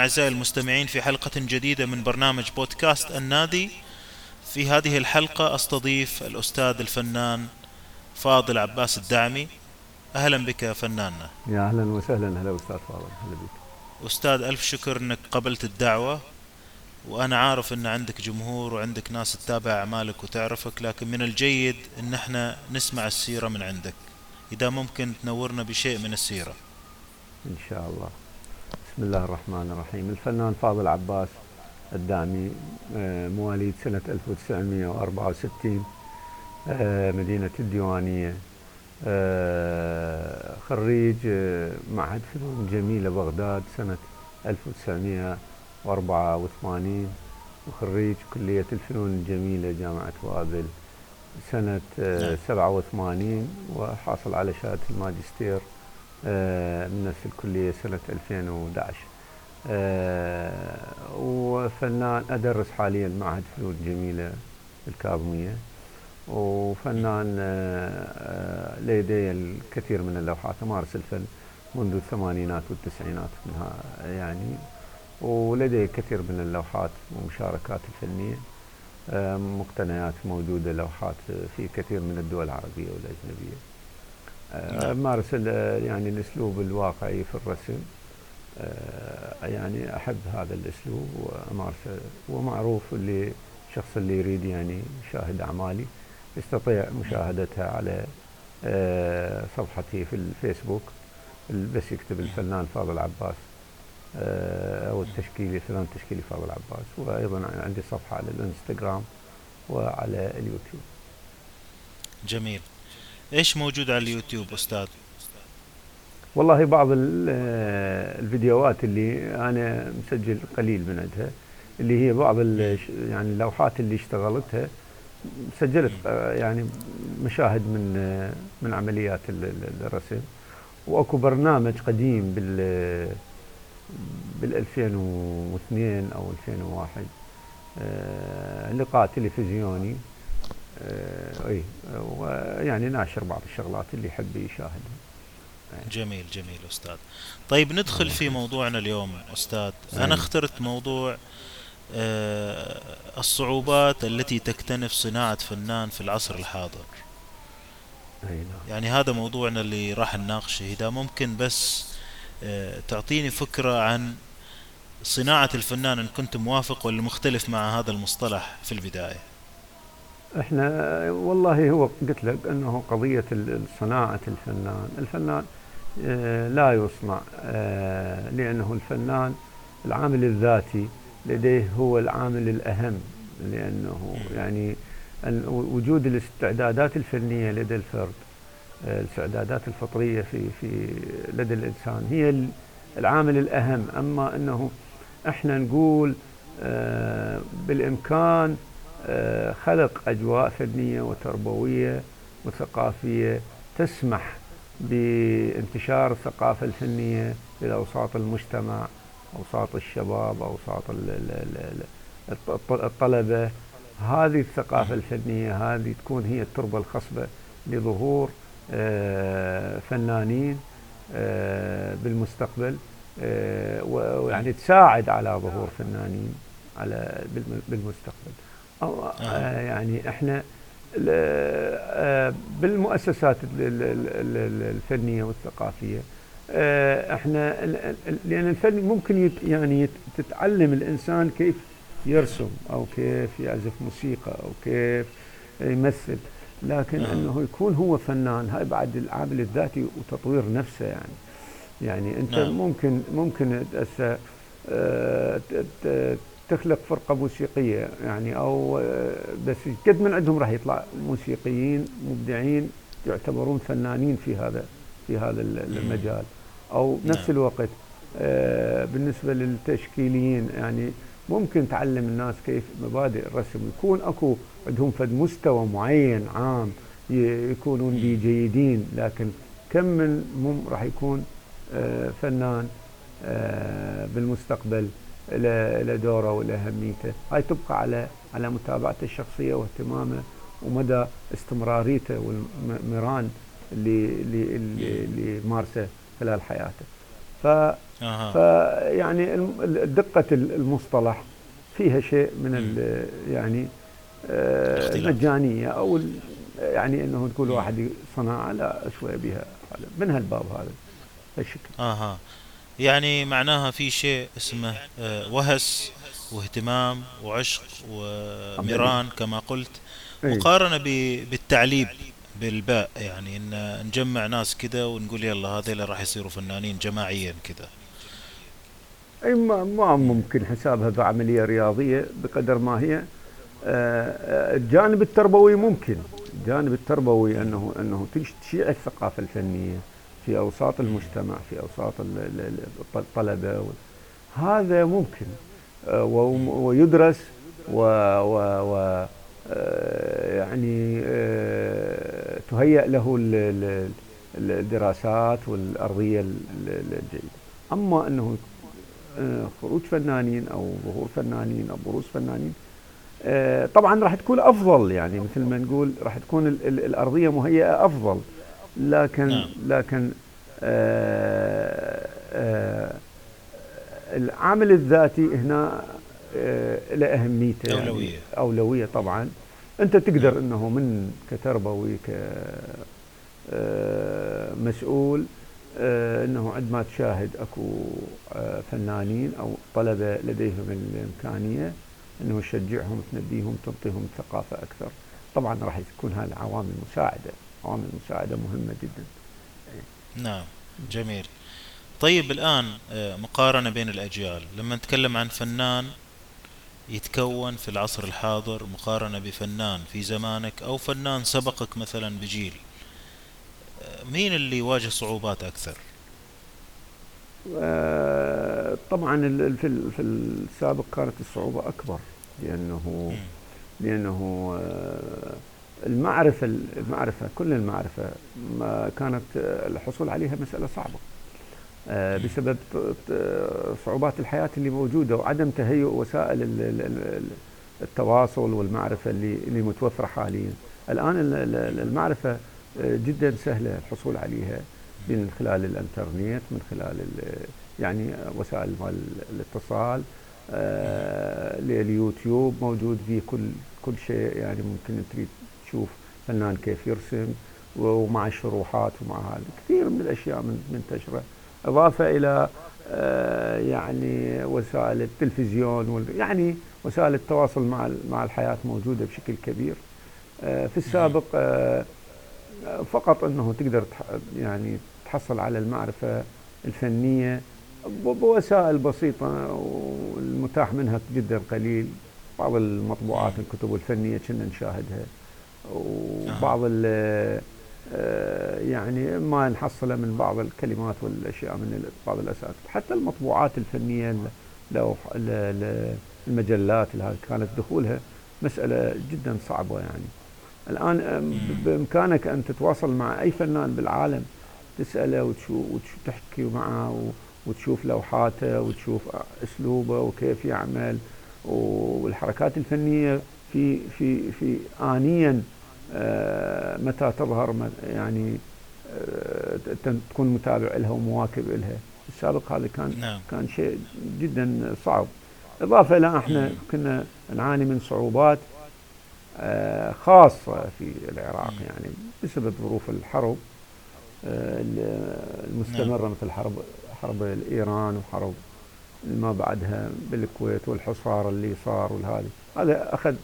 أهلا أعزائي المستمعين في حلقة جديدة من برنامج بودكاست النادي. في هذه الحلقة أستضيف الأستاذ الفنان فاضل عباس الدعمي. أهلا بك يا فناننا يا أهلا وسهلا. هلا أستاذ فاضل. هلا بك. أستاذ ألف شكر أنك قبلت الدعوة. وأنا عارف أن عندك جمهور وعندك ناس تتابع أعمالك وتعرفك لكن من الجيد أن إحنا نسمع السيرة من عندك. إذا ممكن تنورنا بشيء من السيرة. إن شاء الله. بسم الله الرحمن الرحيم الفنان فاضل عباس الدعمي آه، مواليد سنة 1964 آه، مدينة الديوانية آه، خريج معهد فنون جميلة بغداد سنة 1984 وخريج كلية الفنون الجميلة جامعة بابل سنة 87 نعم. وحاصل على شهادة الماجستير من نفس الكلية سنة 2011 وفنان أدرس حاليا معهد فنون جميلة الكاظمية. وفنان آه، لدي الكثير من اللوحات أمارس الفن منذ الثمانينات والتسعينات منها يعني. ولدي كثير من اللوحات ومشاركات الفنية. مقتنيات موجودة لوحات في كثير من الدول العربية والأجنبية. نعم. أمارس يعني الأسلوب الواقعي في الرسم. يعني أحب هذا الأسلوب وأمارسه ومعروف اللي الشخص اللي يريد يعني يشاهد أعمالي يستطيع مشاهدتها على آه، صفحتي في الفيسبوك. بس يكتب الفنان فاضل عباس آه، أو التشكيلي فنان تشكيلي فاضل عباس. وأيضا عندي صفحة على الإنستغرام وعلى اليوتيوب. جميل. إيش موجود على اليوتيوب أستاذ؟ والله بعض الفيديوهات اللي أنا مسجل قليل من عندها اللي هي بعض يعني اللوحات اللي اشتغلتها سجلت يعني مشاهد من من عمليات الرسم. وأكو برنامج قديم بال بال 2002 أو 2001 آه، لقاء تلفزيوني. اي ويعني ناشر بعض الشغلات اللي يحب يشاهدها جميل جميل أستاذ. طيب ندخل في موضوعنا اليوم أستاذ. أنا اخترت موضوع آه، الصعوبات التي تكتنف صناعة فنان في العصر الحاضر. نعم. يعني هذا موضوعنا اللي راح نناقشه. إذا ممكن بس آه، تعطيني فكرة عن صناعة الفنان إن كنت موافق ولا مختلف مع هذا المصطلح في البداية؟ إحنا والله هو قلت لك أنه قضية صناعة الفنان. الفنان آه، لا يصنع لأنه الفنان العامل الذاتي لديه هو العامل الأهم لأنه يعني وجود الاستعدادات الفنية لدى الفرد الاستعدادات الفطرية في في لدى الإنسان هي العامل الأهم. أما أنه إحنا نقول آه، بالإمكان آه، خلق أجواء فنية وتربوية وثقافية تسمح بانتشار الثقافة الفنية إلى أوساط المجتمع أوساط الشباب أوساط الطلبة. هذه الثقافة الفنية هذه تكون هي التربة الخصبة لظهور آه، فنانين آه، بالمستقبل آه، ويعني تساعد على ظهور فنانين على بالمستقبل. يعني إحنا بالمؤسسات الفنية والثقافية آه، إحنا لأن الفن ممكن يعني تتعلم الإنسان كيف يرسم أو كيف يعزف موسيقى أو كيف يمثل لكن آه. إنه يكون هو فنان هاي بعد العامل الذاتي وتطوير نفسه يعني يعني أنت نعم. ممكن ممكن هسه آه، تخلق فرقة موسيقية يعني أو بس قد من عندهم راح يطلع موسيقيين مبدعين يعتبرون فنانين في هذا في هذا المجال. أو بنفس نعم. الوقت آه بالنسبة للتشكيليين يعني ممكن تعلم الناس كيف مبادئ الرسم. يكون أكو عندهم فد مستوى معين عام يكونون به جيدين لكن كم من مم راح يكون آه فنان آه بالمستقبل له دوره ولاهميته هاي تبقى على على متابعته الشخصية واهتمامه ومدى استمراريته والمران اللي اللي اللي مارسه خلال حياته. ف فيعني دقة المصطلح فيها شيء من ال يعني آه، المجانية أو يعني أنه تقول واحد صناعة لا شوية بها من هالباب هذا؟ هالشكل. أها. يعني معناها في شيء اسمه آه، وهس واهتمام وعشق وميران كما قلت إيه. مقارنة بالتعليب بالباء. يعني إن نجمع ناس كذا ونقول يلا هذول راح يصيروا فنانين جماعيا كذا أي ما, ما ممكن حسابها بعمليه رياضية بقدر ما هي. آه، الجانب التربوي ممكن. الجانب التربوي أنه أنه تشيع الثقافة الفنية. في أوساط المجتمع في أوساط الطلبة هذا ممكن. آه، ويدرس و, و, و آه، يعني تهيأ له الدراسات والأرضية الجيدة. أما أنه خروج فنانين أو ظهور فنانين أو بروز فنانين آه، طبعا راح تكون أفضل يعني مثل ما نقول راح تكون الأرضية مهيئة أفضل. لكن نعم. لكن آه، آه، العامل الذاتي هنا له أهميته يعني. أولوية. أولوية طبعا. أنت تقدر نعم. إنه من كتربوي كمسؤول آه، إنه عندما تشاهد أكو آه، فنانين أو طلبة لديهم الإمكانية إنه تشجعهم تنبيهم تعطيهم ثقافة أكثر. طبعا راح تكون هذه عوامل مساعدة. عوامل مساعدة مهمة جدا. نعم جميل. طيب الآن آه، مقارنة بين الأجيال. لما نتكلم عن فنان يتكون في العصر الحاضر مقارنة بفنان في زمانك أو فنان سبقك مثلا بجيل مين اللي يواجه صعوبات أكثر؟ آه، طبعا في السابق كانت الصعوبة أكبر لأنه لأنه آه، المعرفه المعرفة كل المعرفة ما كانت الحصول عليها مسألة صعبة آه، بسبب صعوبات الحياة اللي موجودة وعدم تهيؤ وسائل التواصل والمعرفة اللي اللي متوفرة حاليا. الآن المعرفة جدا سهلة الحصول عليها من خلال الإنترنت من خلال يعني وسائل الاتصال آه اليوتيوب موجود فيه كل كل شيء يعني ممكن تريد تشوف فنان كيف يرسم ومع الشروحات ومع هذا. كثير من الأشياء منتشرة. إضافة إلى آه يعني وسائل التلفزيون يعني وسائل التواصل مع مع الحياة موجودة بشكل كبير. آه في السابق آه فقط إنه تقدر يعني تحصل على المعرفة الفنية بوسائل بسيطة والمتاح منها جدا قليل بعض المطبوعات الكتب الفنية كنا نشاهدها. وبعض آه، يعني ما نحصله من بعض الكلمات والأشياء من بعض الاساتذه حتى المطبوعات الفنية لو المجلات اللي كانت دخولها مسألة جدا صعبة يعني. الآن بإمكانك أن تتواصل مع أي فنان بالعالم تسأله وتشوف وتحكي معه وتشوف لوحاته وتشوف أسلوبه وكيف يعمل والحركات الفنية في في في آنيا آه، متى تظهر يعني آه، تكون متابع لها ومواكب لها. السابق هذا كان نعم. كان شيء جدا صعب. إضافة إلى إحنا كنا نعاني من صعوبات آه، خاصة في العراق يعني بسبب ظروف الحرب المستمرة نعم. مثل حرب حرب إيران وحرب ما بعدها بالكويت والحصار اللي صار والهذا هذا أخذ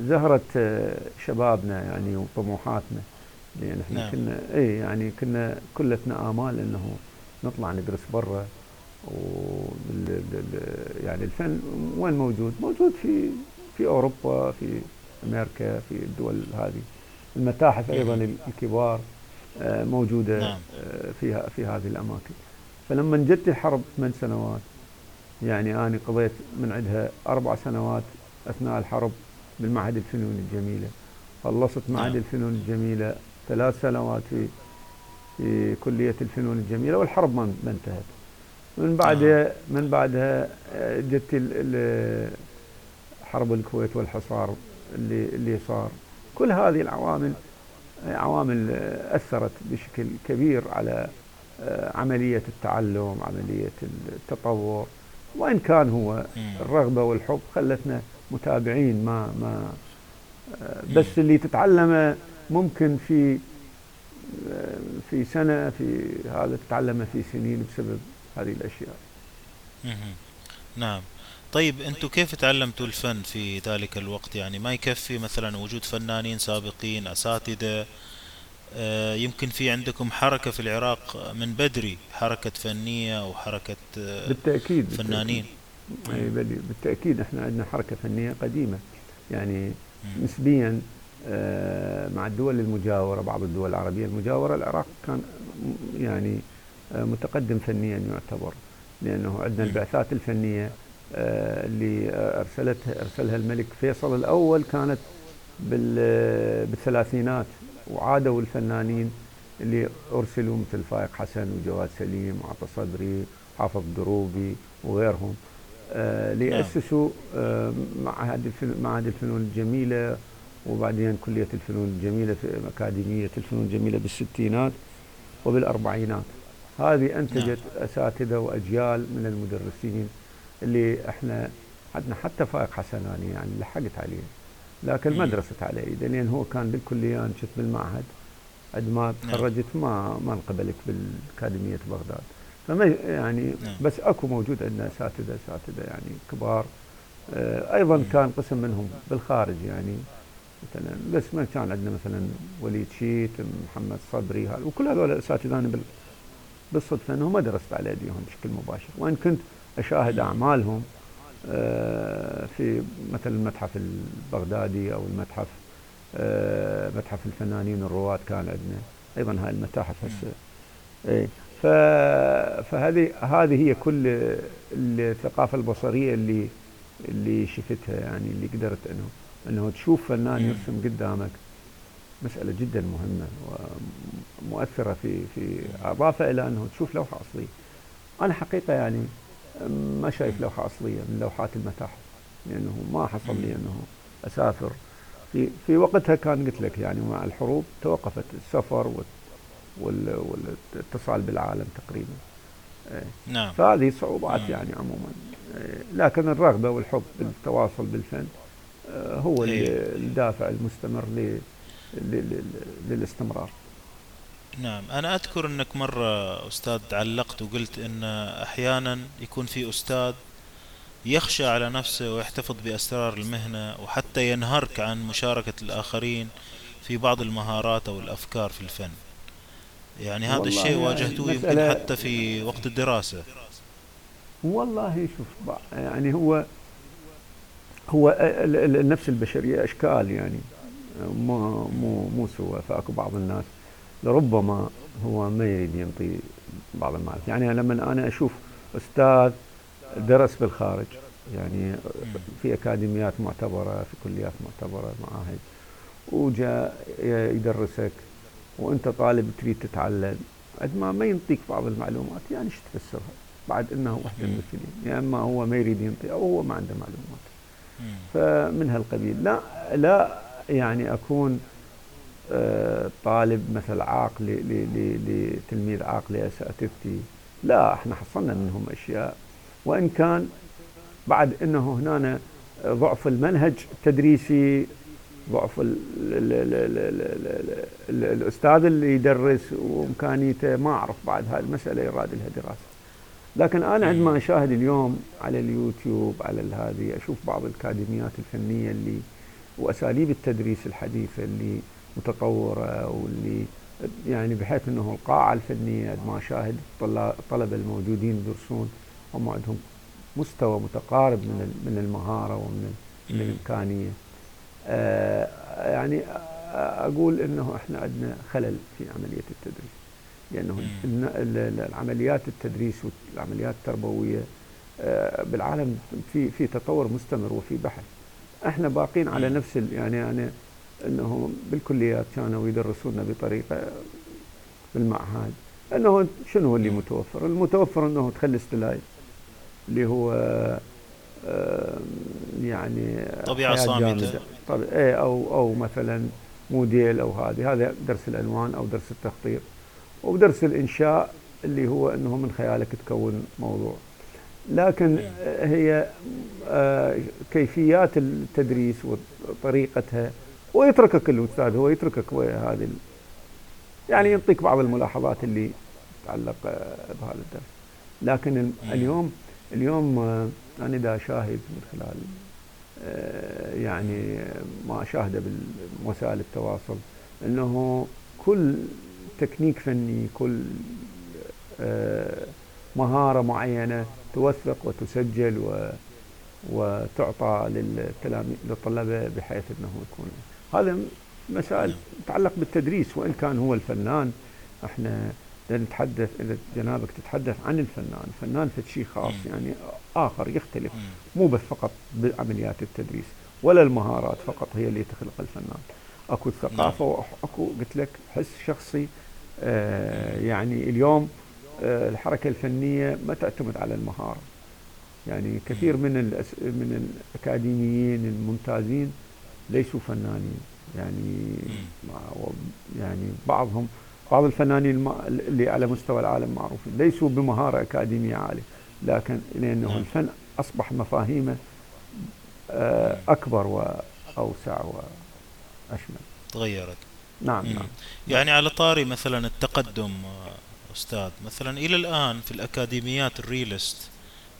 زهرة آه، شبابنا يعني وطموحاتنا لأن إحنا نعم. كنا اي يعني كنا كلتنا آمال إنه نطلع ندرس برا و يعني الفن وين موجود؟ موجود في في أوروبا في أمريكا في الدول هذه المتاحف أيضا الكبار آه، موجودة نعم. آه، فيها في هذه الأماكن فلما جت الحرب ثمان سنوات يعني أنا قضيت من عندها أربع سنوات أثناء الحرب بالمعهد الفنون الجميلة. خلصت معهد نعم. الفنون الجميلة. ثلاث سنوات في في كلية الفنون الجميلة والحرب ما انتهت. من بعدها نعم. من بعدها آه، جت حرب الكويت والحصار اللي اللي صار. كل هذه العوامل عوامل أثرت بشكل كبير على عملية التعلم عملية التطور. وإن كان هو الرغبة والحب خلتنا متابعين ما ما بس اللي تتعلمه ممكن في في سنة في هذا تتعلمه في سنين بسبب هذه الأشياء. نعم. طيب أنتم كيف تعلمتوا الفن في ذلك الوقت؟ يعني ما يكفي مثلا وجود فنانين سابقين أساتذة آه، يمكن في عندكم حركة في العراق من بدري حركة فنية أو حركة آه، بالتأكيد فنانين؟ بالتأكيد. بالتأكيد إحنا عندنا حركة فنية قديمة. يعني نسبيا آه، مع الدول المجاورة بعض الدول العربية المجاورة العراق كان يعني متقدم فنيا يعتبر. لأنه عندنا البعثات الفنية آه، اللي ارسلتها أرسلها الملك فيصل الأول كانت بالثلاثينات. وعادوا الفنانين اللي أرسلوا مثل فايق حسن وجواد سليم وعطى صبري حافظ دروبي وغيرهم. آه، ليأسسوا آه، معهد معهد الفنون الجميلة وبعدين كلية الفنون الجميلة في أكاديمية الفنون الجميلة بالستينات وبالأربعينات. هذه أنتجت نعم. أساتذة وأجيال من المدرسين اللي إحنا عندنا حتى فائق حسناني يعني لحقت عليه. لكن ما درست على ايده لأن هو كان بالكليه أنا كنت بالمعهد عند ما نعم. تخرجت ما ما انقبلت بالأكاديمية بغداد. فما يعني نعم. بس أكو موجود عندنا أساتذة أساتذة يعني كبار. آه، أيضا كان قسم منهم بالخارج يعني مثلا بس ما كان عندنا مثلا وليد شيت محمد صبري وكل هذول الاساتذه أنا بالصدفة انه ما درست على ايديهم بشكل مباشر. وإن كنت أشاهد أعمالهم آه، في مثل المتحف البغدادي أو المتحف آه، متحف الفنانين الرواة كان عندنا. أيضا هاي المتاحف هسه. اي فهذه هذه هي كل الثقافة البصرية اللي اللي شفتها يعني اللي قدرت أنه أنه تشوف فنان يرسم قدامك. مسألة جدا مهمة ومؤثرة في في إضافة إلى أنه تشوف لوحة أصلية. أنا حقيقة يعني ما شايف لوحة أصلية من لوحات المتاحف لأنه ما حصل لي أنه أسافر. في في وقتها كان قلت لك يعني مع الحروب توقفت السفر والاتصال بالعالم تقريبا إيه. نعم فهذه صعوبات نعم. يعني عموما إيه. لكن الرغبة والحب بالتواصل بالفن آه، هو إيه. الدافع المستمر للاستمرار نعم أنا أذكر أنك مرة أستاذ علقت وقلت أن أحيانا يكون في أستاذ يخشى على نفسه ويحتفظ بأسرار المهنة وحتى ينهرك عن مشاركة الآخرين في بعض المهارات أو الأفكار في الفن يعني هذا الشيء يعني واجهته يمكن حتى في وقت الدراسة. والله شوف يعني هو هو النفس البشرية أشكال يعني مو مو مو سوى فأكو بعض الناس لربما هو ما يريد ينطي بعض المعرفة يعني لما أنا أشوف أستاذ درس بالخارج يعني في أكاديميات معتبرة في كليات معتبرة معاهد وجاء يدرسك. وأنت طالب تريد تتعلم. قد ما ما ينطيك بعض المعلومات يعني إيش تفسرها؟ بعد إنه واحد من المثلين يا إما هو ما يريد ينطي أو هو ما عنده معلومات. فمن هالقبيل. لا لا يعني أكون طالب مثل عاق لتلميذ عاق لاساتذتي لا إحنا حصلنا منهم أشياء. وإن كان بعد إنه هنا ضعف المنهج التدريسي ضعف ال ال ال ال ال ال ال الأستاذ اللي يدرس وإمكانيته ما أعرف بعد هاي المسألة يراد لها دراسة. لكن أنا عندما أشاهد اليوم على اليوتيوب على هذه أشوف بعض الأكاديميات الفنية اللي وأساليب التدريس الحديثة اللي متطورة واللي يعني بحيث إنه القاعة الفنية ما شاهد الطلبة الموجودين يدرسون هم عندهم مستوى متقارب من من المهارة ومن من الإمكانية. آه يعني أقول أنه إحنا عندنا خلل في عملية التدريس. لأنه العمليات التدريس والعمليات التربوية آه بالعالم في في تطور مستمر وفي بحث. إحنا باقين على نفس يعني يعني إنه بالكليات كانوا يدرسونا بطريقة بالمعهد. إنه شنو اللي متوفر؟ المتوفر إنه تخلي استلاي اللي هو يعني طبيعة صامتة. طب إيه أو أو مثلا موديل أو هذه. هذا درس الألوان أو درس التخطيط. ودرس الإنشاء اللي هو إنه من خيالك تكون موضوع. لكن هي آه، كيفيات التدريس وطريقتها ويتركك الأستاذ هو يتركك هذه يعني يعطيك بعض الملاحظات اللي تتعلق آه، بهذا الدرس. لكن اليوم اليوم آه، أنا اذا شاهد من خلال يعني ما اشاهده بوسائل التواصل إنه كل تكنيك فني كل مهارة معينة توثق وتسجل و وتعطى للتلاميذ للطلبة بحيث إنه يكون. هذا مسائل تتعلق بالتدريس وإن كان هو الفنان إحنا نتحدث إذا جنابك تتحدث عن الفنان، الفنان في شيء خاص يعني آخر يختلف. مو بس فقط بعمليات التدريس ولا المهارات فقط هي اللي تخلق الفنان. أكو الثقافه نعم. وأكو قلت لك حس شخصي. آه يعني اليوم آه الحركة الفنية ما تعتمد على المهارة. يعني كثير من من الأكاديميين الممتازين ليسوا فنانين. يعني يعني بعضهم بعض الفنانين اللي على مستوى العالم معروفين. ليسوا بمهارة أكاديمية عالية لكن نعم. الفن أصبح مفاهيمه آه، أكبر وأوسع وأشمل. تغيرت. نعم نعم. يعني على طاري مثلا التقدم أستاذ مثلا إلى الآن في الأكاديميات الريلست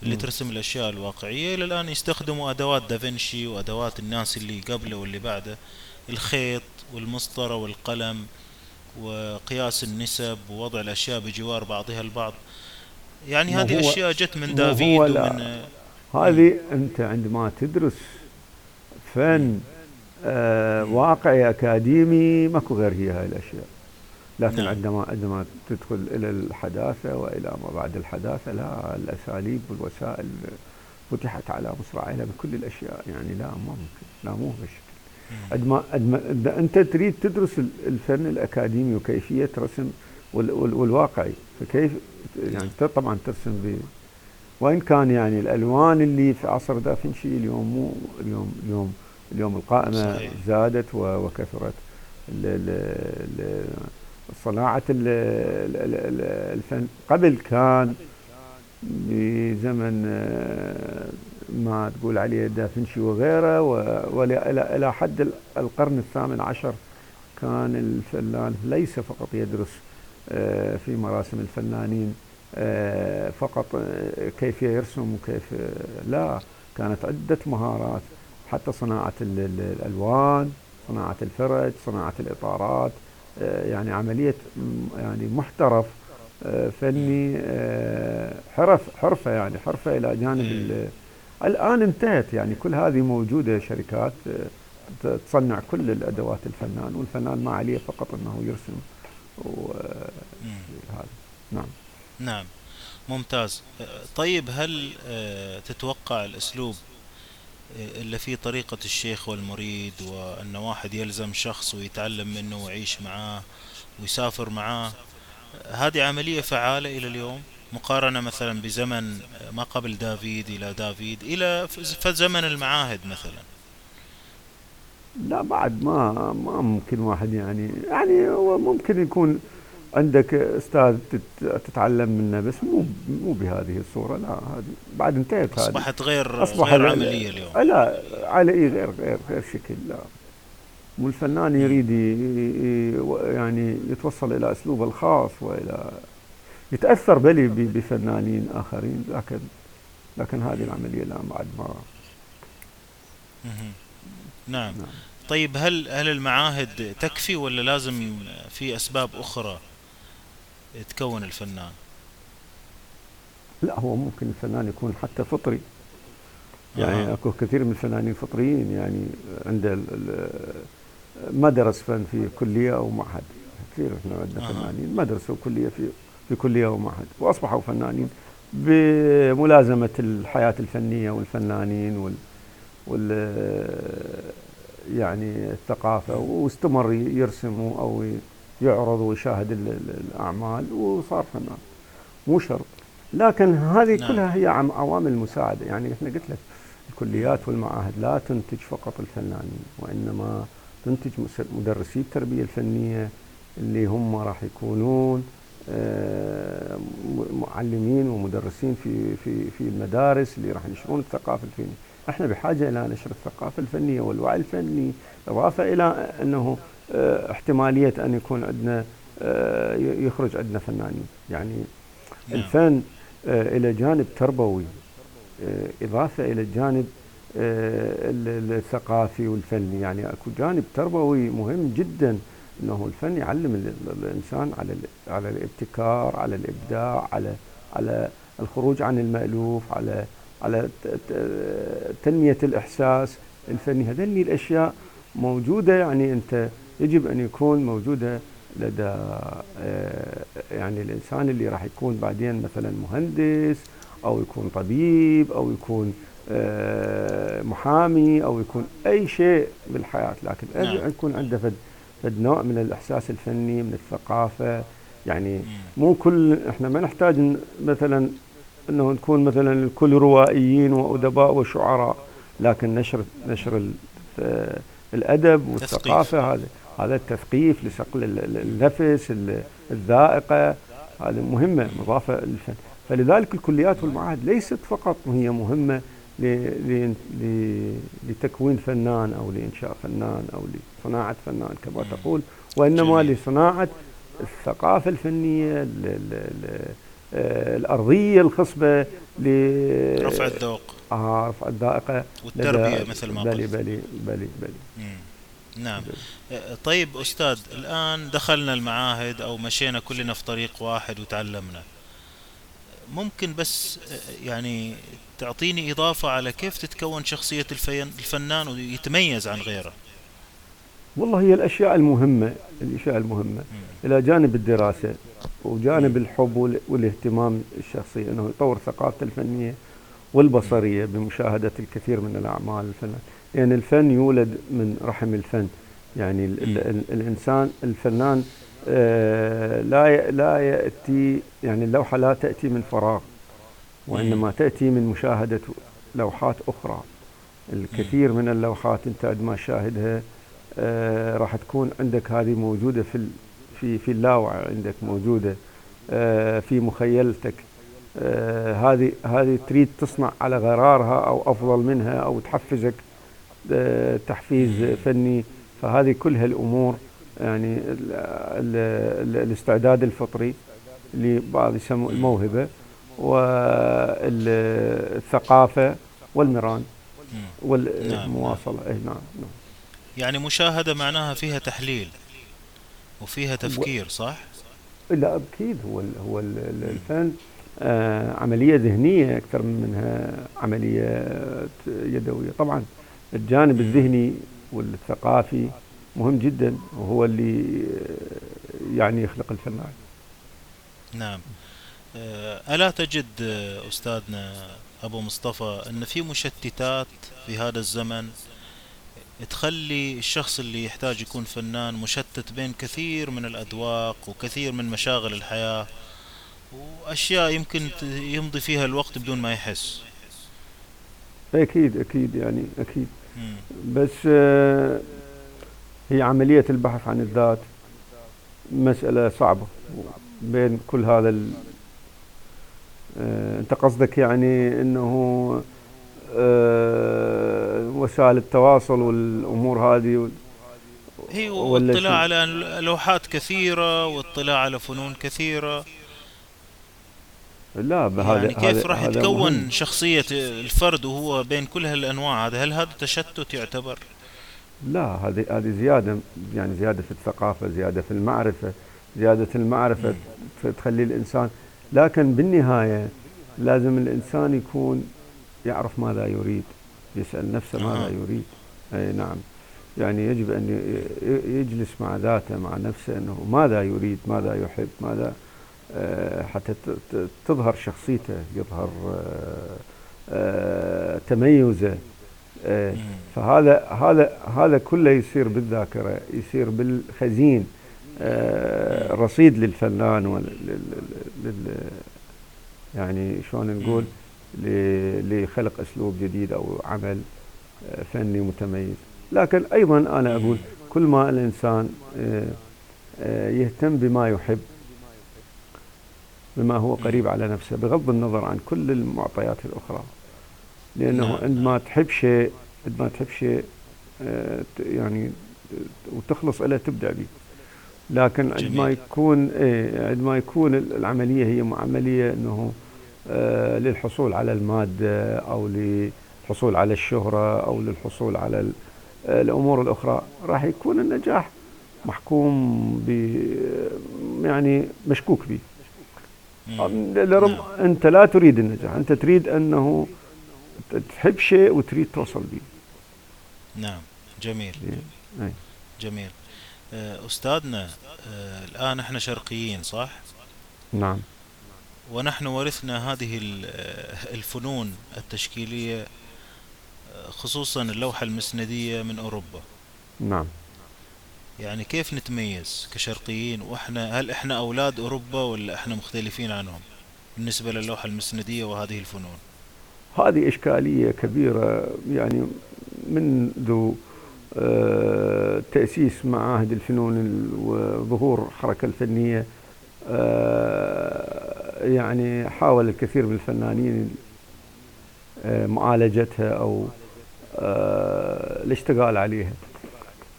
اللي م. ترسم الأشياء الواقعية إلى الآن يستخدموا أدوات دافنشي وأدوات الناس اللي قبله واللي بعده الخيط والمسطرة والقلم. وقياس النسب ووضع الأشياء بجوار بعضها البعض. يعني هذه أشياء جت من دافيد ومن هذه أنت عندما تدرس فن آه واقعي أكاديمي ماكو غير هي هاي الأشياء. لكن نعم. عندما عندما تدخل إلى الحداثة وإلى ما بعد الحداثة لا الأساليب والوسائل فتحت على مصراعيها بكل الأشياء. يعني لا ما ممكن لا مو بالشكل عندما عندما أنت تريد تدرس الفن الأكاديمي وكيفية رسم والواقعي فكيف يعني. طبعا ترسم ب وإن كان يعني الألوان اللي في عصر دافنشي اليوم مو اليوم اليوم اليوم القائمة صحيح. زادت وكثرت. صناعة الفن قبل كان بزمن ما تقول عليه دافنشي وغيره والى حد القرن الثامن عشر كان الفنان ليس فقط يدرس آه، في مراسم الفنانين آه، فقط آه، كيف يرسم وكيف لا كانت عدة مهارات حتى صناعة الألوان صناعة الفرج صناعة الإطارات يعني عملية يعني محترف فني حرف حرفة يعني حرفة إلى جانب. الآن انتهت يعني كل هذه موجودة شركات آه، تصنع كل الأدوات الفنان والفنان ما عليه فقط أنه يرسم هذا. نعم. نعم. ممتاز. طيب هل آه، تتوقع الأسلوب آه، اللي فيه طريقة الشيخ والمريد وأن واحد يلزم شخص ويتعلم منه ويعيش معاه ويسافر معاه هذه عملية فعالة إلى اليوم؟ مقارنة مثلا بزمن ما قبل دافيد إلى دافيد إلى زمن المعاهد مثلا. لا بعد ما ما ممكن واحد يعني يعني هو ممكن يكون عندك أستاذ تتعلم منه بس مو مو بهذه الصورة لا هذه بعد انتهت هذه. أصبحت غير أصبح غير عملية اليوم. لا على إي غير غير غير شكل لا. والفنان يريد يعني يتوصل إلى أسلوبه الخاص وإلى يتأثر بلي بفنانين آخرين لكن لكن هذه العملية الان بعد ما نعم. نعم طيب هل هل المعاهد تكفي ولا لازم في أسباب أخرى تكون الفنان؟ لا هو ممكن الفنان يكون حتى فطري يعني آه. أكو كثير من الفنانين فطريين يعني عنده ما درس فن في كلية أو معهد كثير إحنا عندنا آه. فنانين ما درسوا كليه في في كلية ومعهد وأصبحوا فنانين بملازمة الحياة الفنية والفنانين وال, وال يعني الثقافة. واستمر يرسم أو يعرض ويشاهد الأعمال. وصار فنان. مو شرط. لكن هذه نعم. كلها هي عوامل مساعدة. يعني إحنا قلت لك الكليات والمعاهد لا تنتج فقط الفنانين وإنما تنتج مدرسي التربية الفنية اللي هم راح يكونون معلمين ومدرسين في في في المدارس اللي راح ينشرون الثقافة الفنية، إحنا بحاجة إلى نشر الثقافة الفنية والوعي الفني، إضافة إلى أنه آه، احتمالية أن يكون عندنا آه، يخرج عندنا فنانين، يعني نعم. الفن إلى جانب تربوي إضافة إلى الجانب الثقافي والفني، يعني أكو جانب تربوي مهم جدا. إنه الفن يعلم الإنسان على على الابتكار على الإبداع على على الخروج عن المألوف على على تنمية الإحساس. الفني هذه الأشياء موجودة يعني أنت يجب أن يكون موجودة لدى آه، يعني الإنسان اللي راح يكون بعدين مثلا مهندس أو يكون طبيب أو يكون آه، محامي أو يكون أي شيء بالحياة. لكن نعم. يكون عنده فد فد نوع من الإحساس الفني من الثقافة. يعني مو كل إحنا ما نحتاج مثلا إنه نكون مثلا الكل روائيين وأدباء وشعراء لكن نشر نشر الأدب والثقافة هذا هذا التثقيف لصقل النفس الذائقة هذه مهمة مضافة للفن. فلذلك الكليات والمعاهد ليست فقط هي مهمة لتكوين فنان أو لإنشاء فنان أو لصناعة فنان كما تقول وإنما لصناعة الثقافة الفنية آه، الأرضية الخصبة رفع الذوق. آه رفع الذائقة والتربية مثل ما بلي بلي بلي بلي. نعم. آه، طيب أستاذ الآن دخلنا المعاهد أو مشينا كلنا في طريق واحد وتعلمنا. ممكن بس آه، يعني تعطيني إضافة على كيف تتكون شخصية الفنان ويتميز عن غيره؟ والله هي الأشياء المهمة الأشياء المهمة. إلى جانب الدراسة وجانب الحب والاهتمام الشخصي أنه يطور ثقافته الفنية والبصرية بمشاهدة الكثير من الأعمال الفنان يعني الفن يولد من رحم الفن. يعني ال ال الإنسان الفنان آه لا لا يأتي يعني اللوحة لا تأتي من فراغ وإنما تأتي من مشاهدة لوحات أخرى. الكثير من اللوحات أنت عندما تشاهدها راح تكون عندك هذه موجودة في في في اللاوعي عندك موجودة آه في مخيلتك. آه هذه هذه تريد تصنع على غرارها أو أفضل منها أو تحفزك آه تحفيز فني. فهذه كلها الأمور يعني ال ال ال الاستعداد الفطري اللي بعض يسموه الموهبة والثقافة والمران والمواصلة. نعم. أي نعم, نعم. يعني مشاهدة معناها فيها تحليل وفيها تفكير صح؟ لا أكيد. هو هو الفن آه عملية ذهنية أكثر منها عملية يدوية. طبعا الجانب الذهني والثقافي مهم جدا وهو اللي يعني يخلق الفنان. نعم. آه، ألا تجد آه، أستاذنا أبو مصطفى أن في مشتتات في هذا الزمن تخلي الشخص اللي يحتاج يكون فنان مشتت بين كثير من الأذواق وكثير من مشاغل الحياة وأشياء يمكن يمضي فيها الوقت بدون ما يحس. أكيد أكيد يعني أكيد. بس آه، هي عملية البحث عن الذات مسألة صعبة بين كل هذا آه، أنت قصدك يعني إنه آه، وسائل التواصل والأمور هذه هي واطلاع على لوحات كثيرة واطلاع على فنون كثيرة. لا هذا يعني كيف راح يتكون مهم. شخصية الفرد وهو بين كل هالأنواع؟ هذا هل هذا تشتت يعتبر؟ لا هذه هذه زيادة يعني زيادة في الثقافة زيادة في المعرفة زيادة المعرفة تخلي الانسان لكن بالنهاية لازم الإنسان يكون يعرف ماذا يريد يسأل نفسه ماذا يريد. أي نعم. يعني يجب أن يجلس مع ذاته مع نفسه أنه ماذا يريد ماذا يحب ماذا آه، حتى تظهر شخصيته يظهر آه، آه، تميزه. فهذا هذا هذا كله يصير بالذاكرة يصير بالخزين آه، رصيد للفنان ولل يعني شلون نقول؟ لخلق أسلوب جديد أو عمل آه، فني متميز. لكن أيضا أنا أقول كل ما الإنسان آه، يهتم بما يحب بما هو قريب على نفسه بغض النظر عن كل المعطيات الأخرى. لأنه نعم. عندما تحب شيء عندما تحب شيء آه، يعني وتخلص إليه تبدأ به. لكن عندما يكون إيه عندما يكون العملية هي عملية أنه آه للحصول على المادة أو للحصول على الشهرة أو للحصول على الأمور الأخرى راح يكون النجاح محكوم ب يعني مشكوك به. نعم. أنت لا تريد النجاح أنت تريد أنه تحب شيء وتريد توصل به. نعم. جميل. إيه. جميل. آه، أستاذنا آه، الآن إحنا شرقيين صح؟ نعم. ونحن ورثنا هذه الفنون التشكيلية خصوصا اللوحة المسندية من أوروبا. نعم. يعني كيف نتميز كشرقيين؟ وإحنا هل إحنا أولاد أوروبا ولا إحنا مختلفين عنهم بالنسبة للوحة المسندية وهذه الفنون؟ هذه إشكالية كبيرة يعني منذ آه، تأسيس معاهد الفنون وظهور الحركة الفنية آه، يعني حاول الكثير من الفنانين آه، معالجتها أو الاشتغال عليها.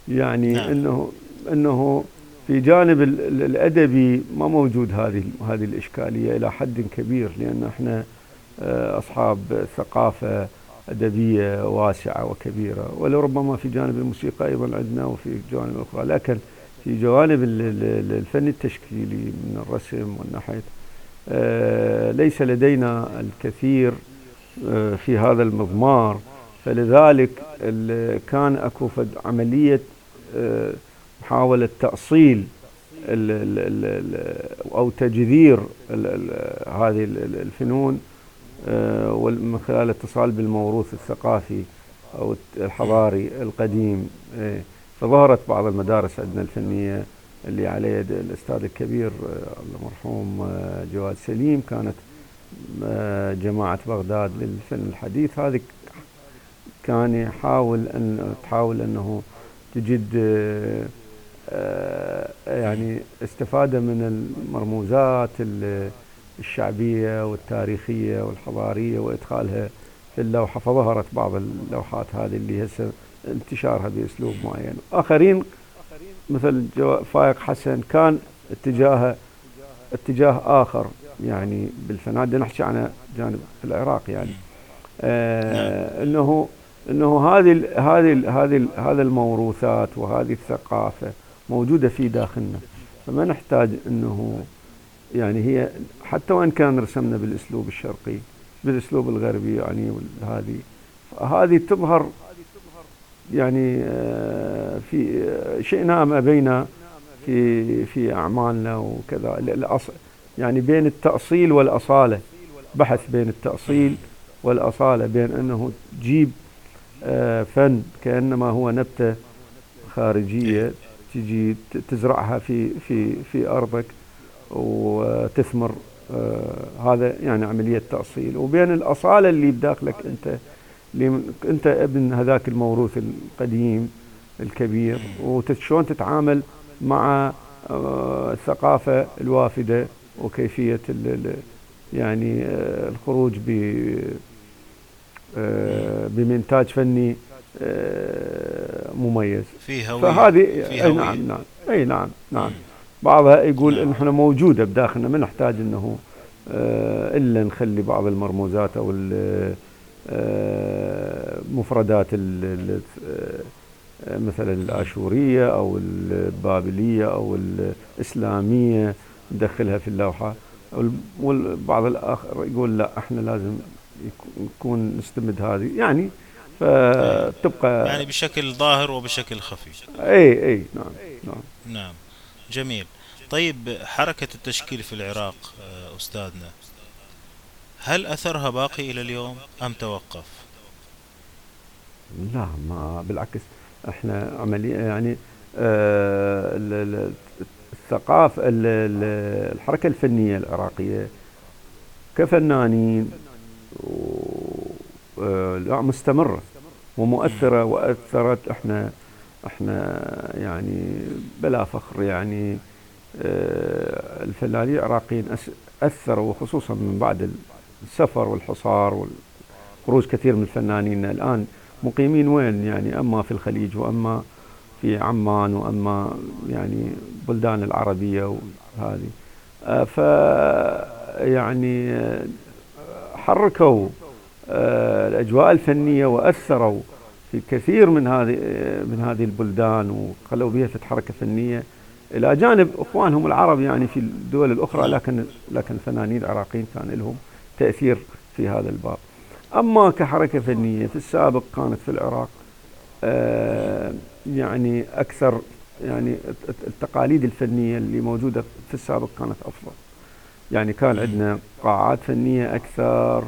يعني نعم. إنه إنه في جانب الأدبي ما موجود هذه هذه الإشكالية إلى حد كبير لأن إحنا أصحاب ثقافة أدبية واسعة وكبيرة. ولربما في جانب الموسيقى أيضا عندنا وفي جوانب أخرى. لكن في جوانب الفن التشكيلي من الرسم والنحت آه، ليس لدينا الكثير آه، في هذا المضمار فلذلك كان أكو عملية آه، محاولة تأصيل أو تجذير هذه الفنون آه، ومن خلال الاتصال بالموروث الثقافي أو الحضاري القديم. فظهرت بعض المدارس عندنا الفنية اللي على يد الأستاذ الكبير آه، المرحوم آه، جواد سليم. كانت جماعة بغداد للفن الحديث. هذه كان يحاول أن تحاول أنه تجد يعني استفادة من المرموزات الشعبية والتاريخية والحضارية وإدخالها في اللوحة. فظهرت بعض اللوحات هذه اللي هسه انتشارها بأسلوب معين. آخرين مثل فايق حسن كان اتجاهه اتجاه آخر يعني بالفن هذا نحكي عن جانب العراق يعني. آه إنه إنه هذه هذه هذه هذا الموروثات وهذه الثقافة موجودة في داخلنا. فما نحتاج إنه يعني هي حتى وإن كان رسمنا بالأسلوب الشرقي بالأسلوب الغربي يعني هذه هذه تظهر يعني آه، في آه، شئنا ام ابينا في في أعمالنا وكذا. يعني بين التأصيل والأصالة بحث بين التأصيل والأصالة بين أنه تجيب آه، فن كأنما هو نبتة خارجية تجي تزرعها في في في أرضك وتثمر هذا يعني عملية تأصيل. وبين الأصالة اللي بداخلك أنت أنت ابن هذاك الموروث القديم الكبير وشلون تتعامل مع آه الثقافة الوافدة وكيفية يعني آه الخروج ب آه، بمنتاج فني مميز في هوية فهذه في هوية. نعم نعم إي نعم نعم بعضها يقول نعم. إحنا موجودة بداخلنا ما نحتاج إنه إلا نخلي بعض المرموزات أو آه، آه، مثلا الآشورية أو البابلية أو الإسلامية ندخلها في اللوحة. والبعض الآخر يقول لا إحنا لازم نكون نستمد هذه. يعني فتبقى يعني بشكل ظاهر وبشكل خفي. إي إي نعم نعم. نعم. جميل. طيب حركة التشكيل في العراق آه، أستاذنا هل أثرها باقي إلى اليوم أم توقف؟ لا ما بالعكس. إحنا عملية يعني آه الثقافة الحركة الفنية العراقية كفنانين آه مستمرة ومؤثرة وأثرت إحنا إحنا يعني بلا فخر يعني آه، الفنانين العراقيين أثروا خصوصا من بعد السفر والحصار وخروج كثير من الفنانين الآن مقيمين وين يعني؟ أما في الخليج وأما في عمان وأما يعني بلدان العربية وهذه. آه، ف يعني آه، حركوا آه، الأجواء الفنية وأثروا في كثير من هذه من هذه البلدان وخلوا بها حركة فنية إلى جانب إخوانهم العرب يعني في الدول الأخرى لكن لكن الفنانين العراقيين كان لهم تأثير في هذا الباب. أما كحركة فنية في السابق كانت في العراق آه، يعني أكثر يعني التقاليد الفنية اللي موجودة في السابق كانت أفضل. يعني كان عندنا قاعات فنية أكثر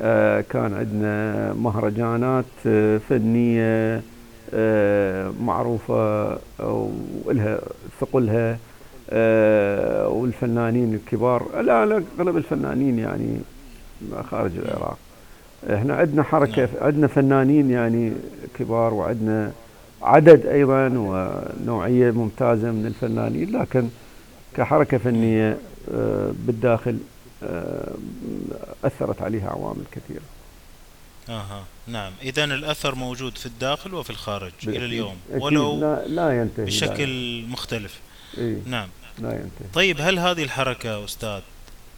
آه، كان عندنا مهرجانات آه، فنية معروفة ولها ثقلها. والفنانين الكبار لا أغلب الفنانين يعني خارج العراق إحنا عندنا حركة نعم. عندنا فنانين يعني كبار وعندنا عدد أيضا ونوعية ممتازة من الفنانين لكن كحركة فنية آه، بالداخل آه، أثرت عليها عوامل كثيرة. أها نعم اذا الأثر موجود في الداخل وفي الخارج إلى اليوم ولو لا, لا ينتهي بشكل لا مختلف. إيه؟ نعم لا ينتهي. طيب هل هذه الحركة أستاذ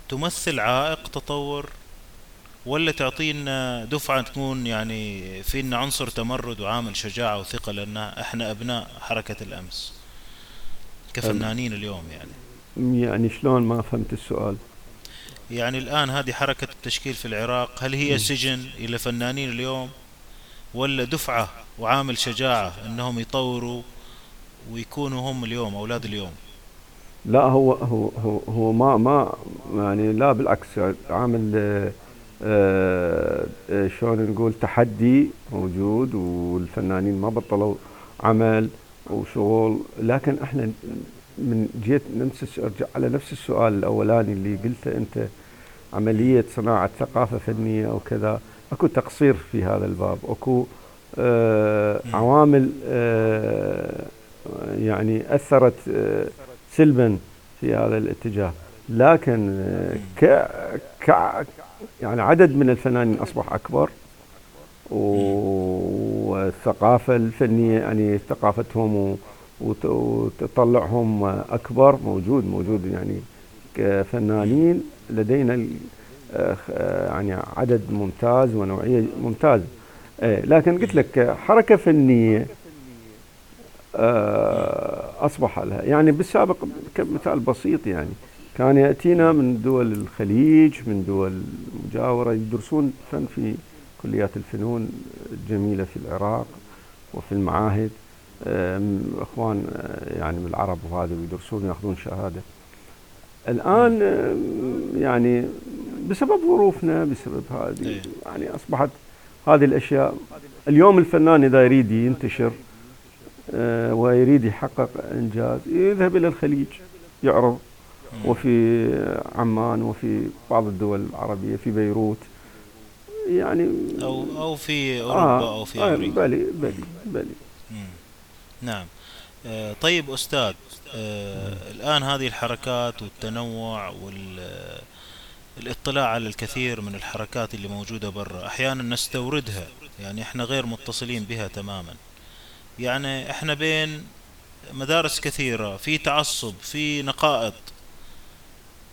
تمثل عائق تطور ولا تعطينا دفعة تكون يعني فينا عنصر تمرد وعامل شجاعة وثقة لأن إحنا أبناء حركة الأمس كفنانين اليوم يعني؟ يعني شلون ما فهمت السؤال؟ يعني الآن هذه حركة التشكيل في العراق هل هي سجن إلى فنانين اليوم ولا دفعة وعامل شجاعة أنهم يطوروا ويكونوا هم اليوم أولاد اليوم؟ لا هو هو هو, هو ما ما يعني لا بالعكس عامل آه، آه، شلون نقول تحدي موجود والفنانين ما بطلوا عمل وشغل. لكن إحنا من جيت نمسس ارجع على نفس السؤال الأولاني اللي قلته أنت عملية صناعة ثقافة فنية أو كذا أكو تقصير في هذا الباب. أكو آه عوامل آه يعني أثرت آه سلبا في هذا الاتجاه. لكن آه ك يعني عدد من الفنانين أصبح أكبر والثقافة الفنية يعني ثقافتهم وتطلعهم أكبر. موجود موجود يعني كفنانين لدينا يعني عدد ممتاز ونوعية ممتازة إيه، لكن قلت لك حركة فنية. آه، أصبح لها يعني بالسابق كمثال بسيط يعني كان يأتينا من دول الخليج من دول مجاورة يدرسون فن في كليات الفنون الجميلة في العراق وفي المعاهد إخوان آه، يعني من العرب وهذا يدرسون ياخذون شهادة. الآن يعني بسبب ظروفنا بسبب هذه إيه. يعني أصبحت هذه الأشياء اليوم الفنان إذا يريد ينتشر آه، ويريد يحقق إنجاز يذهب إلى الخليج يعرض. وفي عمان وفي بعض الدول العربية في بيروت. يعني أو أو في أوروبا آه أو في آه أمريكا. بلي بلي بلي. نعم. آه طيب أستاذ آه الآن هذه الحركات والتنوع والاطلاع على الكثير من الحركات اللي موجودة برا أحيانا نستوردها يعني إحنا غير متصلين بها تماما. يعني إحنا بين مدارس كثيرة في تعصب في نقائض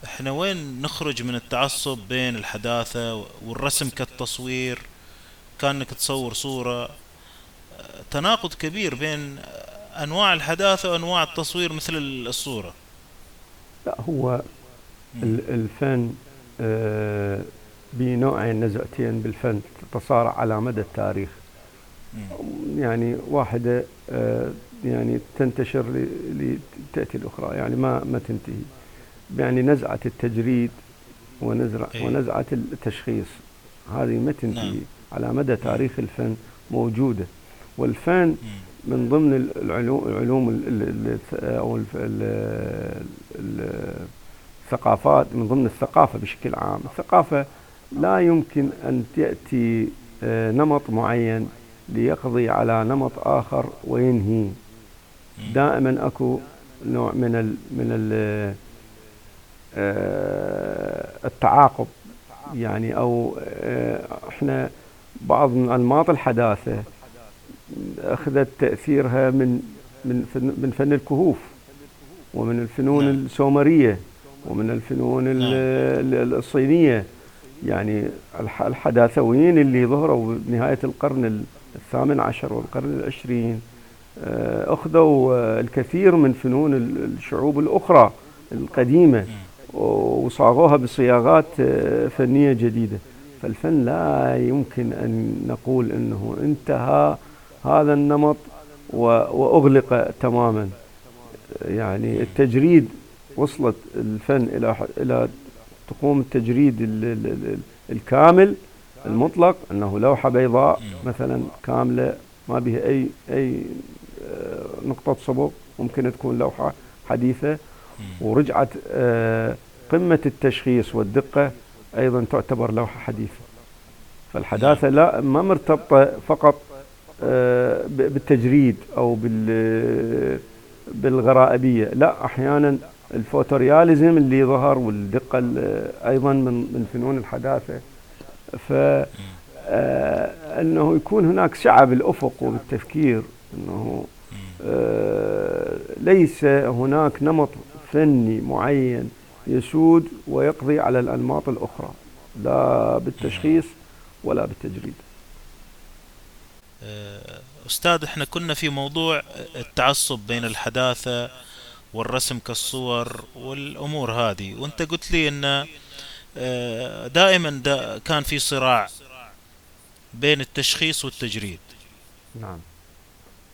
إحنا وين نخرج من التعصب بين الحداثة والرسم كالتصوير؟ كأنك تصور صورة. تناقض كبير بين أنواع الحداثة وأنواع التصوير مثل الصورة. لا هو الفن آه، بنوعين نزعتين بالفن تتصارع على مدى التاريخ. يعني واحدة آه، يعني تنتشر لتأتي الأخرى يعني ما ما تنتهي. يعني نزعة التجريد ونزرع إيه؟ ونزعة التشخيص هذه ما تنتهي. نعم. على مدى تاريخ الفن موجودة. والفن من ضمن العلوم العلوم أو الثقافات من ضمن الثقافة بشكل عام. الثقافة لا يمكن أن تأتي آه، نمط معين ليقضي على نمط آخر وينهي دائما أكو نوع من ال من ال آه، التعاقب يعني أو آه، إحنا بعض من أنماط الحداثة أخذت تأثيرها من من فن, من فن الكهوف ومن الفنون نعم. السومرية ومن الفنون نعم. الصينية يعني الحداثويين اللي ظهروا بنهاية القرن الثامن عشر والقرن العشرين. آه، أخذوا الكثير من فنون الشعوب الأخرى القديمة وصاغوها بصياغات آه، فنية جديدة. فالفن لا يمكن أن نقول أنه انتهى هذا النمط وأغلق تماما. يعني التجريد وصلت الفن إلى إلى تقوم التجريد الكامل. المطلق أنه لوحة بيضاء مثلا كاملة ما بها أي أي آه، نقطة صبغ ممكن تكون لوحة حديثة. ورجعت آه، قمة التشخيص والدقة أيضا تعتبر لوحة حديثة. فالحداثة لا ما مرتبطة فقط آه، بالتجريد أو بالغرائبية. لا أحيانا الفوتورياليزم اللي ظهر والدقة أيضا من من فنون الحداثة ف آه، أنه يكون هناك سعة بالأفق وبالتفكير أنه ليس هناك نمط فني معين يسود ويقضي على الأنماط الأخرى لا بالتشخيص ولا بالتجريد. آه، أستاذ إحنا كنا في موضوع التعصب بين الحداثة والرسم كالصور والأمور هذه وأنت قلت لي إن آه، دائما دا كان في صراع بين التشخيص والتجريد. نعم.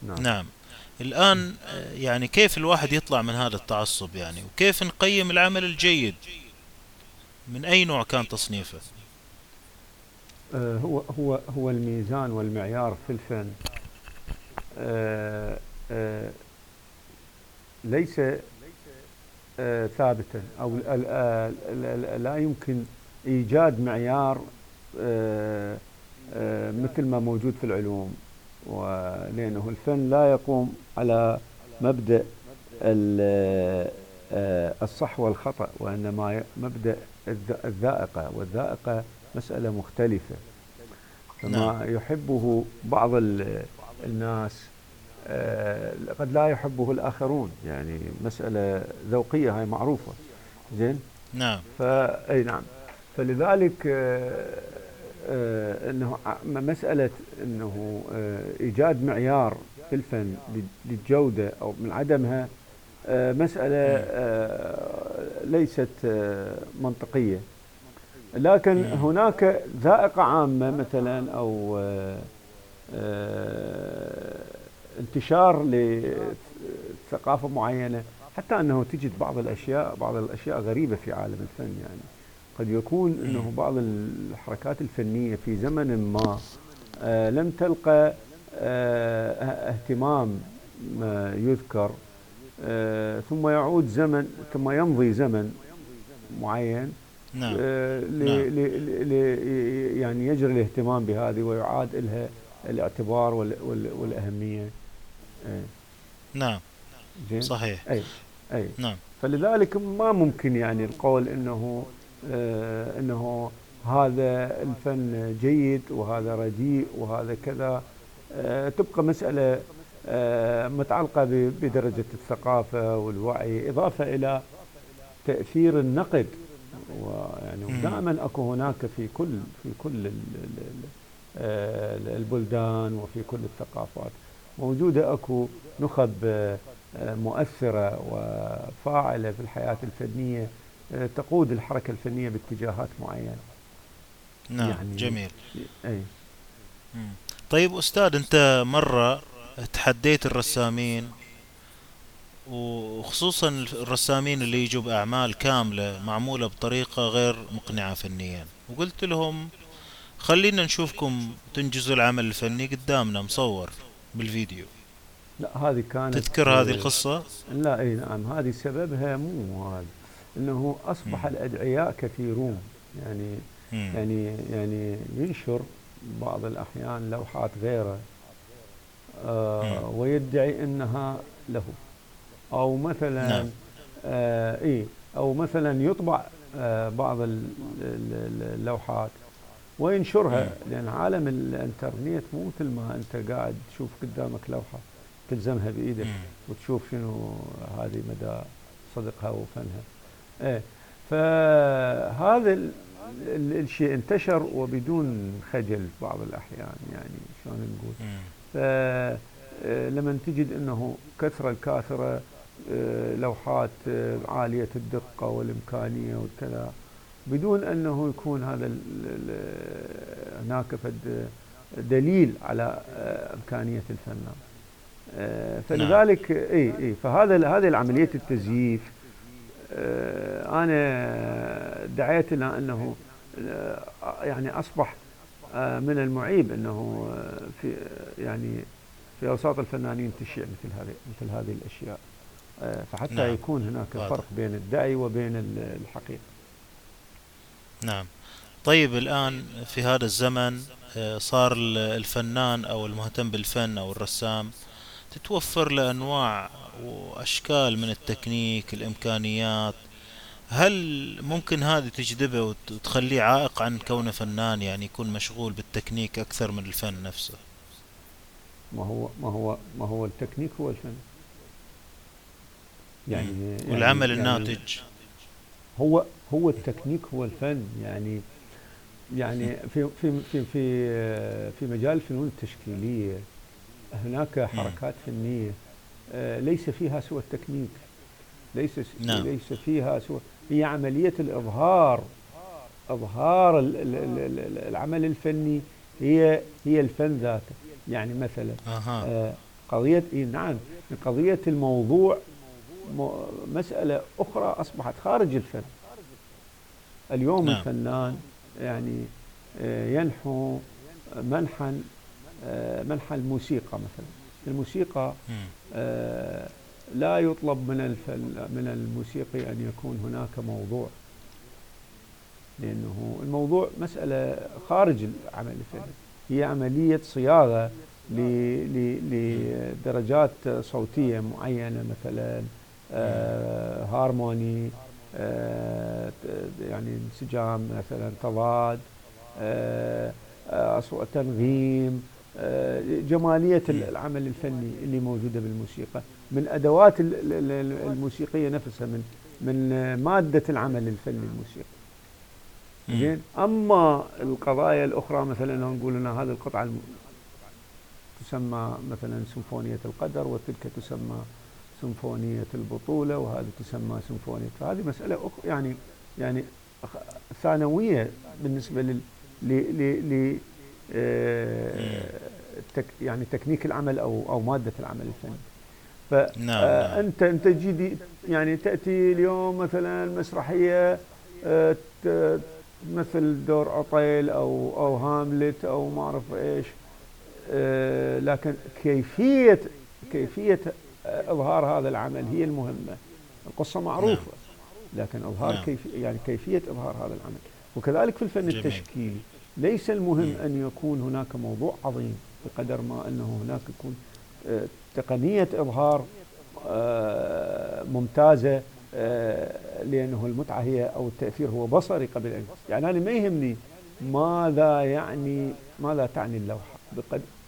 نعم, نعم. الآن يعني كيف الواحد يطلع من هذا التعصب يعني؟ وكيف نقيم العمل الجيد؟ من أي نوع كان تصنيفه؟ آه هو هو هو الميزان والمعيار في الفن. آه آه ليس آه ثابتا. أو لا يمكن إيجاد معيار آه آه مثل ما موجود في العلوم. ولأنه الفن لا يقوم على مبدأ آه، الصح والخطأ وإنما مبدأ الذائقة. والذائقة مسألة مختلفة. فما نعم. يحبه بعض الناس آه، قد لا يحبه الآخرون. يعني مسألة ذوقية هاي معروفة. زين؟ نعم. فأي نعم. فلذلك آه، آه، إنه مسألة إنه آه، إيجاد معيار في الفن للجودة أو من عدمها آه، مسألة ليست منطقية. لكن هناك ذائقة عامة مثلا أو انتشار لثقافة معينة حتى أنه تجد بعض الأشياء بعض الأشياء غريبة في عالم الفن يعني قد يكون أنه بعض الحركات الفنية في زمن ما آه لم تلقى آه اهتمام ما يذكر آه ثم يعود زمن ثم يمضي زمن معين نعم. آه نعم. يعني يجري الاهتمام بهذه ويعاد لها الاعتبار والأهمية آه. نعم. زين؟ صحيح. أي أي. نعم. فلذلك ما ممكن يعني القول إنه آه، إنه هذا الفن جيد وهذا رديء وهذا كذا. آه، تبقى مسألة آه، متعلقة بدرجة الثقافة والوعي إضافة إلى تأثير النقد. ويعني دائما أكو هناك في كل في كل البلدان وفي كل الثقافات. موجودة أكو نخب مؤثرة وفاعلة في الحياة الفنية آه، تقود الحركة الفنية باتجاهات معينة. نعم يعني جميل. أي. طيب أستاذ أنت مرة تحديت الرسامين وخصوصا الرسامين اللي يجوا بأعمال كاملة معمولة بطريقة غير مقنعة فنيا. وقلت لهم خلينا نشوفكم تنجزوا العمل الفني قدامنا مصور. بالفيديو لا هذه كانت تذكر هذه القصة؟ لا إي نعم هذه سببها مو هذا إنه أصبح الأدعياء كثيرون يعني مم. يعني يعني ينشر بعض الأحيان لوحات غيره آه ويدعي إنها له أو مثلا نعم. آه إي أو مثلا يطبع آه، بعض اللوحات وينشرها لأن عالم الإنترنت مو مثل ما أنت قاعد تشوف قدامك لوحة تلزمها بإيدك وتشوف شنو هذه مدى صدقها وفنها. إيه. فهذا الشيء انتشر وبدون خجل بعض الأحيان يعني شلون نقول؟ فلما تجد أنه كثرة الكاثرة آه، لوحات عالية الدقة والإمكانية والكذا بدون أنه يكون هذا هناك فد دليل على آه، إمكانية الفنان فلذلك نعم. إي إي فهذا هذه العملية التزييف أنا دعيت إلى أنه يعني أصبح من المعيب أنه في يعني في أوساط الفنانين تشيع مثل هذه مثل هذه الأشياء آه، فحتى نعم. يكون هناك. فرق بين الدعي وبين الحقيقة نعم. طيب الآن في هذا الزمن آه، صار الفنان أو المهتم بالفن أو الرسام تتوفر له أنواع وأشكال من التكنيك الإمكانيات. هل ممكن هذه تجذبه وتخليه عائق عن كونه فنان؟ يعني يكون مشغول بالتكنيك أكثر من الفن نفسه. ما هو ما هو ما هو التكنيك هو الفن. يعني, يعني والعمل يعني الناتج. هو هو التكنيك هو الفن. يعني يعني في في في في في مجال الفنون التشكيلية هناك حركات فنية. آه، ليس فيها سوى التكنيك. ليس نعم. ليس فيها سوى هي عملية الإظهار. إظهار العمل الفني هي هي الفن ذاته. يعني مثلا أه. قضية نعم قضية الموضوع مسألة أخرى أصبحت خارج الفن. اليوم نعم. الفنان يعني آه، ينحو منحا آه، منحى الموسيقى مثلا. الموسيقى آه، لا يطلب من من الموسيقي أن يكون هناك موضوع. لأنه الموضوع مسألة خارج العمل الفني هي عملية صياغة لدرجات صوتية معينة مثلا هارموني آه يعني انسجام مثلا تضاد آه أصوات تنغيم آه جمالية العمل الفني اللي موجودة بالموسيقى. من أدوات الموسيقية نفسها من من مادة العمل الفني الموسيقي. زين؟ أما القضايا الأخرى مثلا لو نقول أن هذه القطعة تسمى مثلا سيمفونية القدر وتلك تسمى سيمفونية البطولة وهذه تسمى سيمفونية فهذه مسألة أخرى يعني يعني ثانوية بالنسبة لل ل ل ل آه، تك يعني تكنيك العمل أو أو مادة العمل الفني فانت نعم،, نعم. أنت أنت تجي يعني تأتي اليوم مثلا مسرحية آه، تمثل دور عطيل أو أو هاملت أو ما أعرف إيش آه، لكن كيفية كيفية إظهار هذا العمل هي المهمة القصة معروفة نعم. لكن إظهار نعم. كيف يعني كيفية إظهار هذا العمل وكذلك في الفن جميل. التشكيلي ليس المهم مم. أن يكون هناك موضوع عظيم بقدر ما أنه هناك يكون آه، تقنية إظهار آه، ممتازة آه، لأنه المتعة هي أو التأثير هو بصري قبل أن يعني أنا ما يهمني ماذا يعني ماذا تعني اللوحة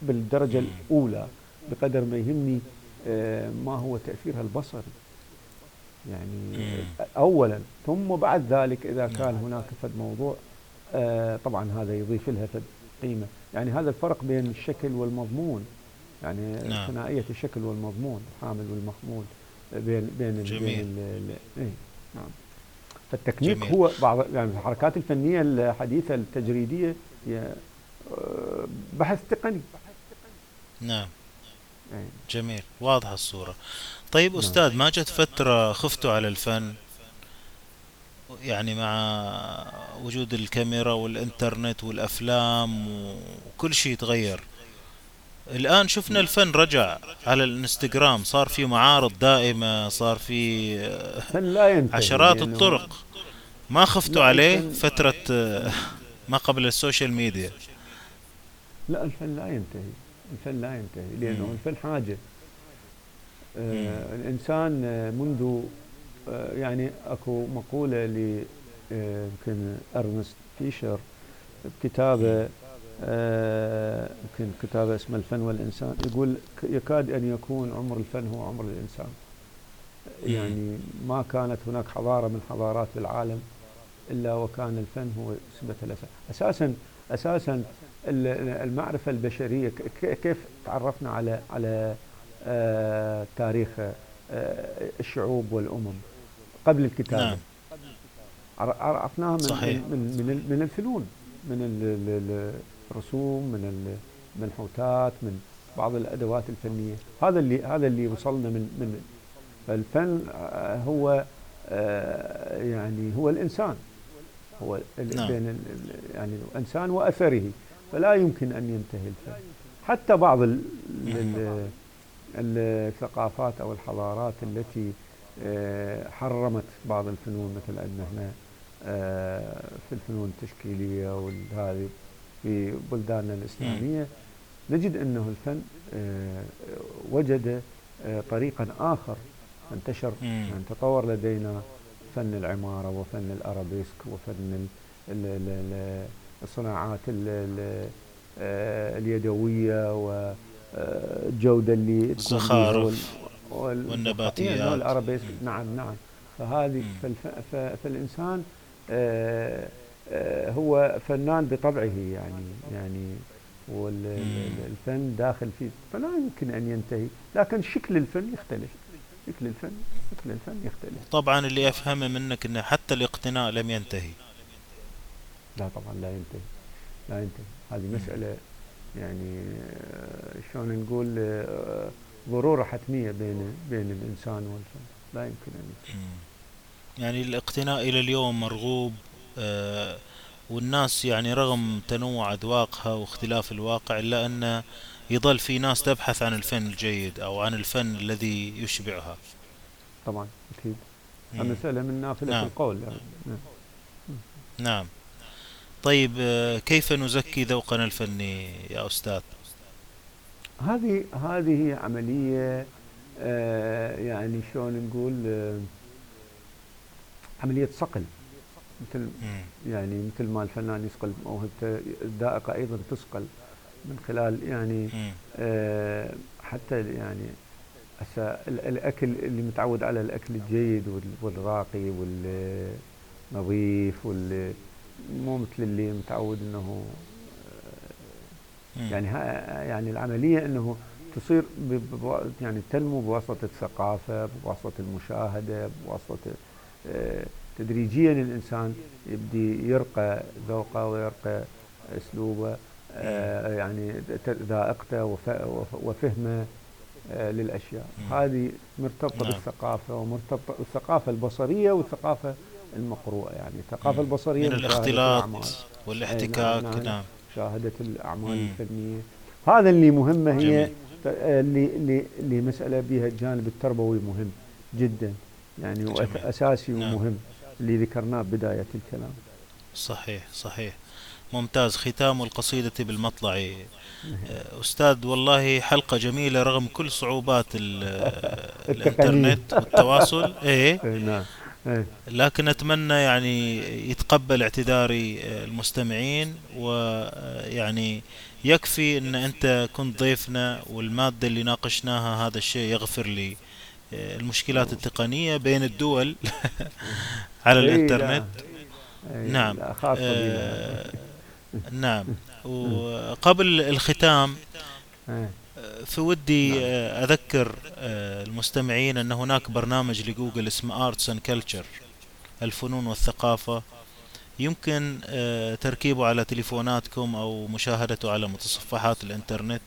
بالدرجة الأولى بقدر ما يهمني آه، ما هو تأثيرها البصري يعني أولا ثم بعد ذلك إذا كان نعم. هناك فد موضوع آه، طبعا هذا يضيف لها فد قيمة يعني هذا الفرق بين الشكل والمضمون يعني نعم. ثنائية الشكل والمضمون الحامل والمحمول بين بين جميل. بين إيه نعم فالتكنيك جميل. هو بعض يعني الحركات الفنية الحديثة التجريدية هي آه، بحث تقني نعم جميل واضحة الصورة. طيب نعم. أستاذ ما جت فترة خفتوا على الفن؟ يعني مع وجود الكاميرا والإنترنت والأفلام وكل شيء تغير. الآن شفنا الفن رجع على الإنستغرام صار في معارض دائمة صار في عشرات الطرق. ما خفتوا عليه فترة ما قبل ال social media؟ لا الفن لا ينتهي. الفن لا ينتهي لأنه الفن حاجة. آه الإنسان منذ آه، يعني أكو مقولة ل آه، يمكن أرنست فيشر بكتابه آه، يمكن كتابة اسمه الفن والإنسان يقول يكاد أن يكون عمر الفن هو عمر الإنسان. يعني ما كانت هناك حضارة من حضارات العالم إلا وكان الفن هو سمة الأساس. أساسا أساسا المعرفة البشرية كيف تعرفنا على على آه، تاريخ آه، الشعوب والأمم قبل الكتابة نعم. عرفناها من, صحيح. من, من, من الفنون من الرسوم من المنحوتات من بعض الأدوات الفنية هذا اللي هذا اللي وصلنا من من الفن هو آه، يعني هو الإنسان هو نعم. يعني الإنسان وأثره فلا يمكن أن ينتهي الفن. حتى بعض الثقافات أو الحضارات التي آه، حرمت بعض الفنون مثل عندنا هنا آه، في الفنون التشكيلية وهذه في بلداننا الإسلامية نجد أنه الفن آه، وجد طريقا آخر انتشر يعني تطور لدينا فن العمارة وفن الأرابيسك وفن الصناعات اليدوية والجوده اللي الزخارف والنباتيات. والارابيسك نعم نعم. فهذه فالإنسان آه، آه، هو فنان بطبعه يعني يعني والفن داخل فيه. فلا يمكن أن ينتهي. لكن شكل الفن يختلف. شكل الفن شكل الفن يختلف. طبعا اللي أفهمه منك إنه حتى الاقتناء لم ينتهي. لا طبعا لا ينتهي لا ينتهي. هذه مسألة يعني آه، شلون نقول ضرورة حتمية بين بين الإنسان والفن لا يمكن أن ينتهي. يعني الاقتناء إلى اليوم مرغوب آه، والناس يعني رغم تنوع أذواقها واختلاف الواقع إلا أن يظل في ناس تبحث عن الفن الجيد أو عن الفن الذي يشبعها. طبعا أكيد. المسألة من نافلة نعم. القول يعني. نعم. نعم. طيب آه، كيف نزكي ذوقنا الفني يا أستاذ؟ هذه هذه عملية آه يعني شلون نقول آه عملية صقل. مثل يعني مثل ما الفنان يصقل موهبته الذائقة أيضا تصقل من خلال يعني آه حتى يعني الأكل اللي متعود على الأكل الجيد والراقي والنظيف وال مو مثل اللي متعود إنه يعني يعني العملية إنه تصير يعني تنمو بواسطة الثقافة بواسطة المشاهدة بواسطة آه، تدريجيا الإنسان يبدي يرقى ذوقه ويرقى أسلوبه آه، يعني ذائقته وفهمه آه، للأشياء. هذه مرتبطة نعم. بالثقافة ومرتبطة بالثقافه البصرية والثقافة المقروءة يعني. الثقافه البصرية من الاختلاط والاحتكاك نعم, نعم. مشاهده الأعمال مم. الفنية. هذا اللي مهمه هي جميل. اللي اللي اللي مسألة بها الجانب التربوي مهم جدا يعني. أساسي نعم. ومهم اللي ذكرناه بداية الكلام. صحيح صحيح. ممتاز. ختام القصيدة بالمطلع. آه، أستاذ والله حلقة جميلة رغم كل صعوبات الإنترنت والتواصل. إيه. نعم. إيه. لكن أتمنى يعني يتقبل اعتذاري آه، المستمعين ويعني يكفي أن أنت كنت ضيفنا والمادة اللي ناقشناها هذا الشيء يغفر لي آه، المشكلات التقنية بين الدول على إيه، الإنترنت. نعم. آه نعم. وقبل الختام إيه. في ودي نعم. أذكر المستمعين أن هناك برنامج لجوجل اسمه Arts and Culture الفنون والثقافة يمكن تركيبه على تليفوناتكم أو مشاهدته على متصفحات الإنترنت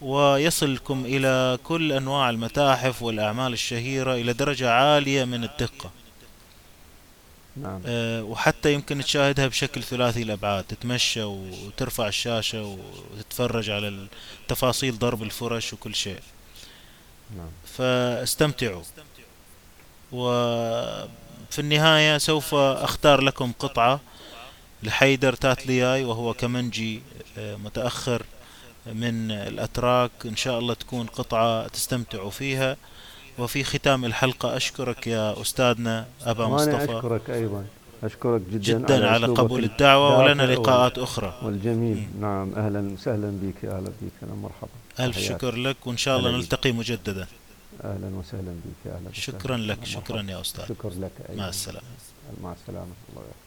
ويصلكم إلى كل أنواع المتاحف والأعمال الشهيرة إلى درجة عالية من الدقة نعم. أه وحتى يمكن تشاهدها بشكل ثلاثي الأبعاد تتمشى وترفع الشاشة وتتفرج على تفاصيل ضرب الفرش وكل شيء نعم. فاستمتعوا وفي النهاية سوف أختار لكم قطعة لحيدر تاتلياي وهو كمنجي آه، متأخر من الأتراك إن شاء الله تكون قطعة تستمتعوا فيها وفي ختام الحلقة أشكرك يا أستاذنا أبا مصطفى. أشكرك أيضا. أشكرك جدا, جدا على أسلوبك قبول الدعوة ولنا لقاءات أخرى. والجميل. نعم أهلا وسهلا بك أهلا بك. مرحبا. ألف تحياتي. شكر لك وإن شاء الله بك. نلتقي مجددا. أهلا وسهلا بك أهلا. شكرا لك مرحبا. شكرا يا أستاذ. شكرا لك أيضا. مع السلامة. مع السلامة. الله يحفظك